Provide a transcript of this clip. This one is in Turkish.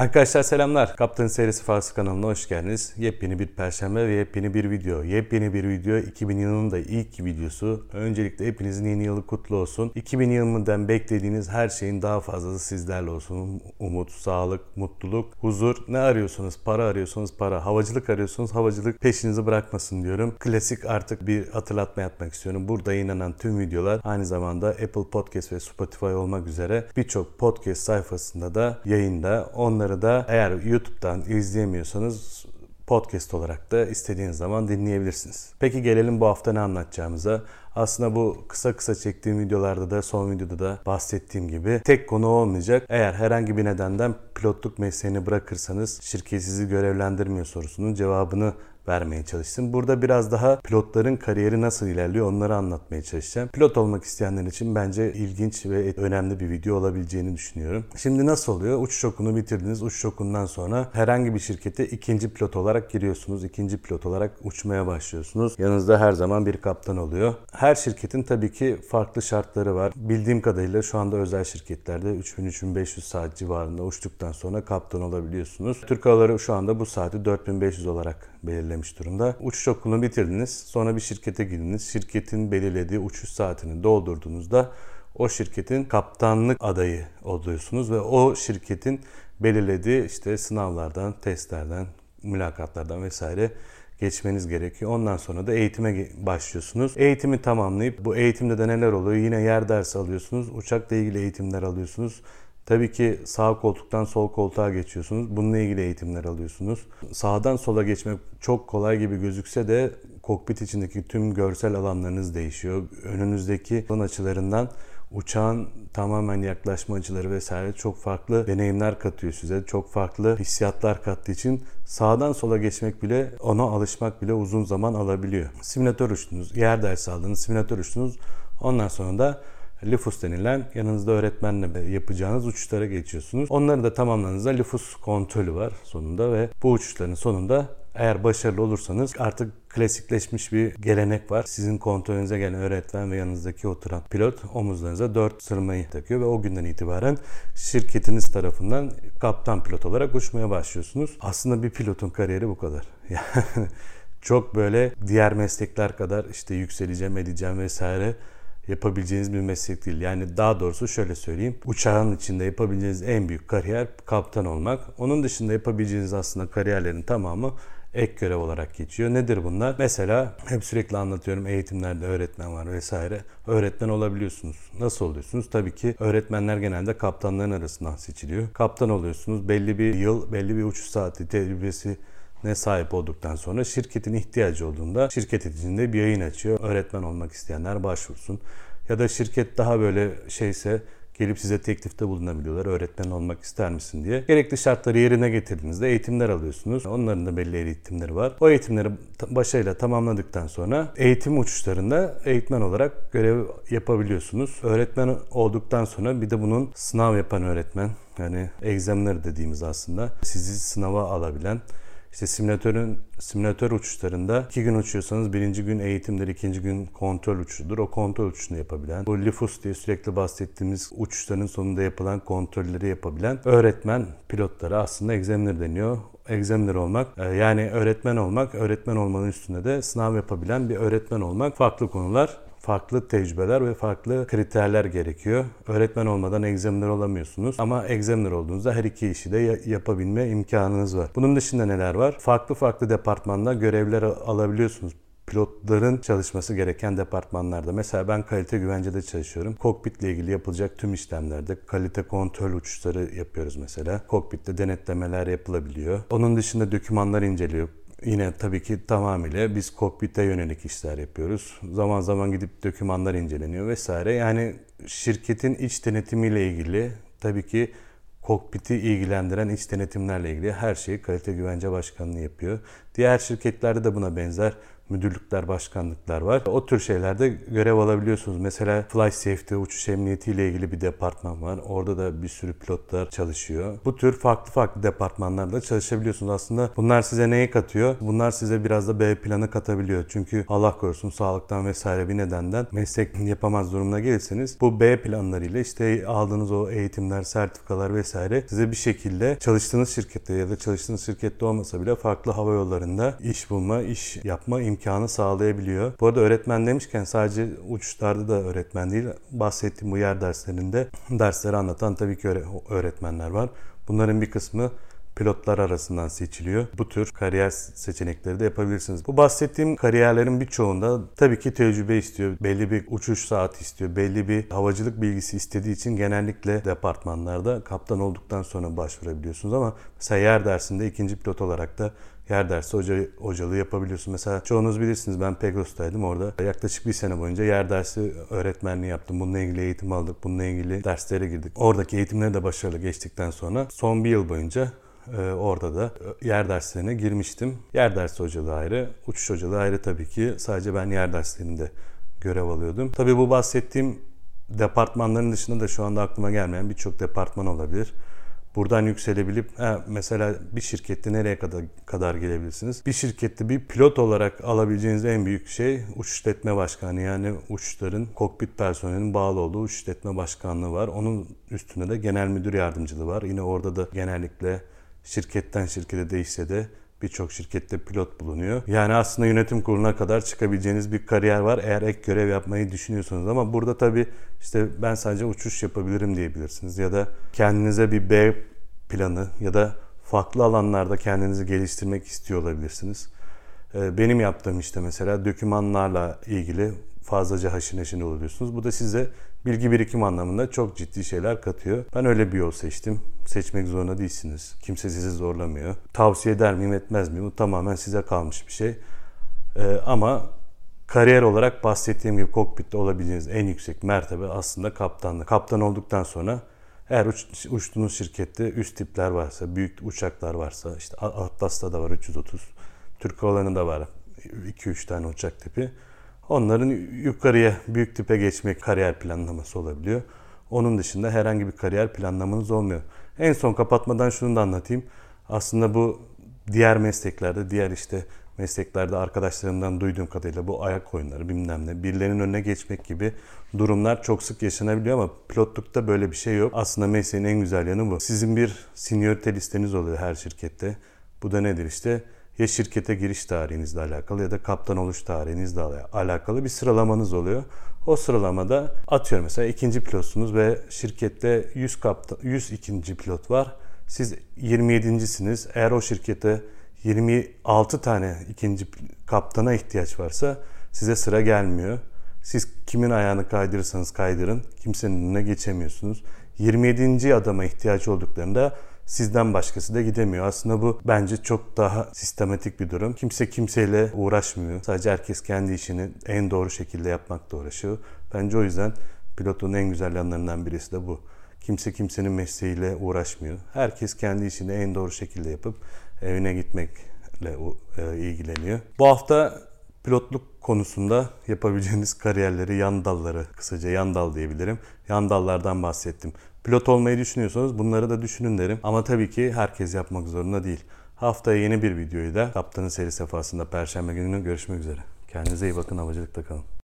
Arkadaşlar selamlar. Kaptan Serisi Farsı kanalına hoş geldiniz. Yepyeni bir perşembe ve yepyeni bir video. Yepyeni bir video 2000 yılının da ilk videosu. Öncelikle hepinizin yeni yılı kutlu olsun. 2000 yılından beklediğiniz her şeyin daha fazlası sizlerle olsun. Umut, sağlık, mutluluk, huzur. Ne arıyorsunuz? Para arıyorsunuz para. Havacılık arıyorsunuz havacılık peşinizi bırakmasın diyorum. Klasik artık bir hatırlatma yapmak istiyorum. Burada inanan tüm videolar aynı zamanda Apple Podcast ve Spotify olmak üzere birçok podcast sayfasında da yayında. Onları Bunları da eğer YouTube'dan izleyemiyorsanız podcast olarak da istediğiniz zaman dinleyebilirsiniz. Peki gelelim bu hafta ne anlatacağımıza. Aslında bu kısa kısa çektiğim videolarda da son videoda da bahsettiğim gibi tek konu olmayacak. Eğer herhangi bir nedenden pilotluk mesleğini bırakırsanız şirket sizi görevlendirmiyor sorusunun cevabını vermeye çalıştım. Burada biraz daha pilotların kariyeri nasıl ilerliyor onları anlatmaya çalışacağım. Pilot olmak isteyenler için bence ilginç ve önemli bir video olabileceğini düşünüyorum. Şimdi nasıl oluyor? Uçuş okunu bitirdiniz. Uçuş okundan sonra herhangi bir şirkete ikinci pilot olarak giriyorsunuz. İkinci pilot olarak uçmaya başlıyorsunuz. Yanınızda her zaman bir kaptan oluyor. Her şirketin tabii ki farklı şartları var. Bildiğim kadarıyla şu anda özel şirketlerde 3000-3500 saat civarında uçtuktan sonra kaptan olabiliyorsunuz. Türk Havaları şu anda bu saati 4500 olarak belirlemiş durumda. Uçuş okulunu bitirdiniz. Sonra bir şirkete girdiniz. Şirketin belirlediği uçuş saatini doldurduğunuzda o şirketin kaptanlık adayı oluyorsunuz ve o şirketin belirlediği işte sınavlardan, testlerden, mülakatlardan vesaire geçmeniz gerekiyor. Ondan sonra da eğitime başlıyorsunuz. Eğitimi tamamlayıp bu eğitimde de neler oluyor? Yine yer dersi alıyorsunuz. Uçakla ilgili eğitimler alıyorsunuz. Tabii ki sağ koltuktan sol koltuğa geçiyorsunuz. Bununla ilgili eğitimler alıyorsunuz. Sağdan sola geçmek çok kolay gibi gözükse de kokpit içindeki tüm görsel alanlarınız değişiyor. Önünüzdeki alan açılarından uçağın tamamen yaklaşma açıları vesaire çok farklı deneyimler katıyor size. Çok farklı hissiyatlar kattığı için sağdan sola geçmek bile ona alışmak bile uzun zaman alabiliyor. Simülatör uçtunuz, yer dersi aldınız, simülatör uçtunuz. Ondan sonra da LIFUS denilen yanınızda öğretmenle yapacağınız uçuşlara geçiyorsunuz. Onları da tamamladığınızda LIFUS kontrolü var sonunda ve bu uçuşların sonunda eğer başarılı olursanız artık klasikleşmiş bir gelenek var. Sizin kontrolünüze gelen öğretmen ve yanınızdaki oturan pilot omuzlarınıza dört sırmayı takıyor ve o günden itibaren şirketiniz tarafından kaptan pilot olarak uçmaya başlıyorsunuz. Aslında bir pilotun kariyeri bu kadar. Yani çok böyle diğer meslekler kadar işte yükseleceğim, edeceğim vesaire yapabileceğiniz bir meslek değil. Yani daha doğrusu şöyle söyleyeyim. Uçağın içinde yapabileceğiniz en büyük kariyer kaptan olmak. Onun dışında yapabileceğiniz aslında kariyerlerin tamamı ek görev olarak geçiyor. Nedir bunlar? Mesela hep sürekli anlatıyorum eğitimlerde öğretmen var vesaire. Öğretmen olabiliyorsunuz. Nasıl oluyorsunuz? Tabii ki öğretmenler genelde kaptanların arasından seçiliyor. Kaptan oluyorsunuz. Belli bir yıl, belli bir uçuş saati tecrübesi ne sahip olduktan sonra şirketin ihtiyacı olduğunda şirket içinde bir yayın açıyor. Öğretmen olmak isteyenler başvursun. Ya da şirket daha böyle şeyse gelip size teklifte bulunabiliyorlar. Öğretmen olmak ister misin diye. Gerekli şartları yerine getirdiğinizde eğitimler alıyorsunuz. Onların da belli eğitimleri var. O eğitimleri başarıyla tamamladıktan sonra eğitim uçuşlarında eğitmen olarak görev yapabiliyorsunuz. Öğretmen olduktan sonra bir de bunun sınav yapan öğretmen yani examiner dediğimiz aslında sizi sınava alabilen işte simülatörün simülatör uçuşlarında iki gün uçuyorsanız birinci gün eğitimdir, ikinci gün kontrol uçuşudur. O kontrol uçuşunu yapabilen, bu LIFUS diye sürekli bahsettiğimiz uçuşların sonunda yapılan kontrolleri yapabilen öğretmen pilotlara aslında examiner deniyor examiner olmak e, yani öğretmen olmak, öğretmen olmanın üstünde de sınav yapabilen bir öğretmen olmak farklı konular farklı tecrübeler ve farklı kriterler gerekiyor. Öğretmen olmadan examiner olamıyorsunuz ama examiner olduğunuzda her iki işi de yapabilme imkanınız var. Bunun dışında neler var? Farklı farklı departmanda görevler alabiliyorsunuz pilotların çalışması gereken departmanlarda. Mesela ben kalite güvencede çalışıyorum. Kokpitle ilgili yapılacak tüm işlemlerde kalite kontrol uçuşları yapıyoruz mesela. Kokpitte denetlemeler yapılabiliyor. Onun dışında dokümanlar inceliyor Yine tabii ki tamamıyla biz kokpite yönelik işler yapıyoruz. Zaman zaman gidip dokümanlar inceleniyor vesaire. Yani şirketin iç denetimiyle ilgili tabii ki kokpiti ilgilendiren iç denetimlerle ilgili her şeyi kalite güvence başkanlığı yapıyor. Diğer şirketlerde de buna benzer müdürlükler, başkanlıklar var. O tür şeylerde görev alabiliyorsunuz. Mesela Fly Safety, uçuş emniyeti ile ilgili bir departman var. Orada da bir sürü pilotlar çalışıyor. Bu tür farklı farklı departmanlarda çalışabiliyorsunuz. Aslında bunlar size neyi katıyor? Bunlar size biraz da B planı katabiliyor. Çünkü Allah korusun sağlıktan vesaire bir nedenden meslek yapamaz durumuna gelirseniz bu B planlarıyla işte aldığınız o eğitimler, sertifikalar vesaire size bir şekilde çalıştığınız şirkette ya da çalıştığınız şirkette olmasa bile farklı hava yollarında iş bulma, iş yapma imkanı sağlayabiliyor. Bu arada öğretmen demişken sadece uçuşlarda da öğretmen değil, bahsettiğim bu yer derslerinde dersleri anlatan tabii ki öğretmenler var. Bunların bir kısmı pilotlar arasından seçiliyor. Bu tür kariyer seçenekleri de yapabilirsiniz. Bu bahsettiğim kariyerlerin birçoğunda tabii ki tecrübe istiyor. Belli bir uçuş saati istiyor. Belli bir havacılık bilgisi istediği için genellikle departmanlarda kaptan olduktan sonra başvurabiliyorsunuz ama mesela yer dersinde ikinci pilot olarak da yer dersi hoca, hocalığı yapabiliyorsun. Mesela çoğunuz bilirsiniz ben Pegasus'taydım orada. Yaklaşık bir sene boyunca yer dersi öğretmenliği yaptım. Bununla ilgili eğitim aldık. Bununla ilgili derslere girdik. Oradaki eğitimleri de başarılı geçtikten sonra son bir yıl boyunca e, orada da yer derslerine girmiştim. Yer dersi hocalığı ayrı, uçuş hocalığı ayrı tabii ki. Sadece ben yer derslerinde görev alıyordum. Tabii bu bahsettiğim departmanların dışında da şu anda aklıma gelmeyen birçok departman olabilir. Buradan yükselebilip he, mesela bir şirkette nereye kadar kadar gelebilirsiniz? Bir şirkette bir pilot olarak alabileceğiniz en büyük şey uçuş işletme başkanı yani uçuşların kokpit personelinin bağlı olduğu uçuş işletme başkanlığı var. Onun üstünde de genel müdür yardımcılığı var. Yine orada da genellikle şirketten şirkete değişse de birçok şirkette pilot bulunuyor. Yani aslında yönetim kuruluna kadar çıkabileceğiniz bir kariyer var eğer ek görev yapmayı düşünüyorsanız ama burada tabii işte ben sadece uçuş yapabilirim diyebilirsiniz ya da kendinize bir B planı ya da farklı alanlarda kendinizi geliştirmek istiyor olabilirsiniz. Ee, benim yaptığım işte mesela dokümanlarla ilgili fazlaca haşin neşin oluyorsunuz. Bu da size bilgi birikim anlamında çok ciddi şeyler katıyor. Ben öyle bir yol seçtim. Seçmek zorunda değilsiniz. Kimse sizi zorlamıyor. Tavsiye eder miyim etmez miyim? Bu tamamen size kalmış bir şey. Ee, ama kariyer olarak bahsettiğim gibi kokpitte olabileceğiniz en yüksek mertebe aslında kaptanlık. Kaptan olduktan sonra eğer uç, uçtuğunuz şirkette üst tipler varsa, büyük uçaklar varsa, işte Atlas'ta da var 330, Türk Hava var 2-3 tane uçak tipi. Onların yukarıya büyük tipe geçmek kariyer planlaması olabiliyor. Onun dışında herhangi bir kariyer planlamanız olmuyor. En son kapatmadan şunu da anlatayım. Aslında bu diğer mesleklerde, diğer işte mesleklerde arkadaşlarımdan duyduğum kadarıyla bu ayak oyunları bilmem ne, birilerinin önüne geçmek gibi durumlar çok sık yaşanabiliyor ama pilotlukta böyle bir şey yok. Aslında mesleğin en güzel yanı bu. Sizin bir seniorite listeniz oluyor her şirkette. Bu da nedir işte? Ya şirkete giriş tarihinizle alakalı ya da kaptan oluş tarihinizle alakalı bir sıralamanız oluyor. O sıralamada atıyorum mesela ikinci pilotsunuz ve şirkette 100 kaptan 100 ikinci pilot var. Siz 27.siniz. Eğer o şirkete 26 tane ikinci kaptana ihtiyaç varsa size sıra gelmiyor. Siz kimin ayağını kaydırırsanız kaydırın kimsenin önüne geçemiyorsunuz. 27. adama ihtiyaç olduklarında sizden başkası da gidemiyor. Aslında bu bence çok daha sistematik bir durum. Kimse kimseyle uğraşmıyor. Sadece herkes kendi işini en doğru şekilde yapmakla uğraşıyor. Bence o yüzden pilotun en güzel yanlarından birisi de bu. Kimse kimsenin mesleğiyle uğraşmıyor. Herkes kendi işini en doğru şekilde yapıp evine gitmekle e, ilgileniyor. Bu hafta pilotluk konusunda yapabileceğiniz kariyerleri, yan dalları, kısaca yan dal diyebilirim. Yan dallardan bahsettim. Pilot olmayı düşünüyorsanız bunları da düşünün derim. Ama tabii ki herkes yapmak zorunda değil. Haftaya yeni bir videoyu da Kaptanın seri sefasında Perşembe günü görüşmek üzere. Kendinize iyi bakın, havacılıkta kalın.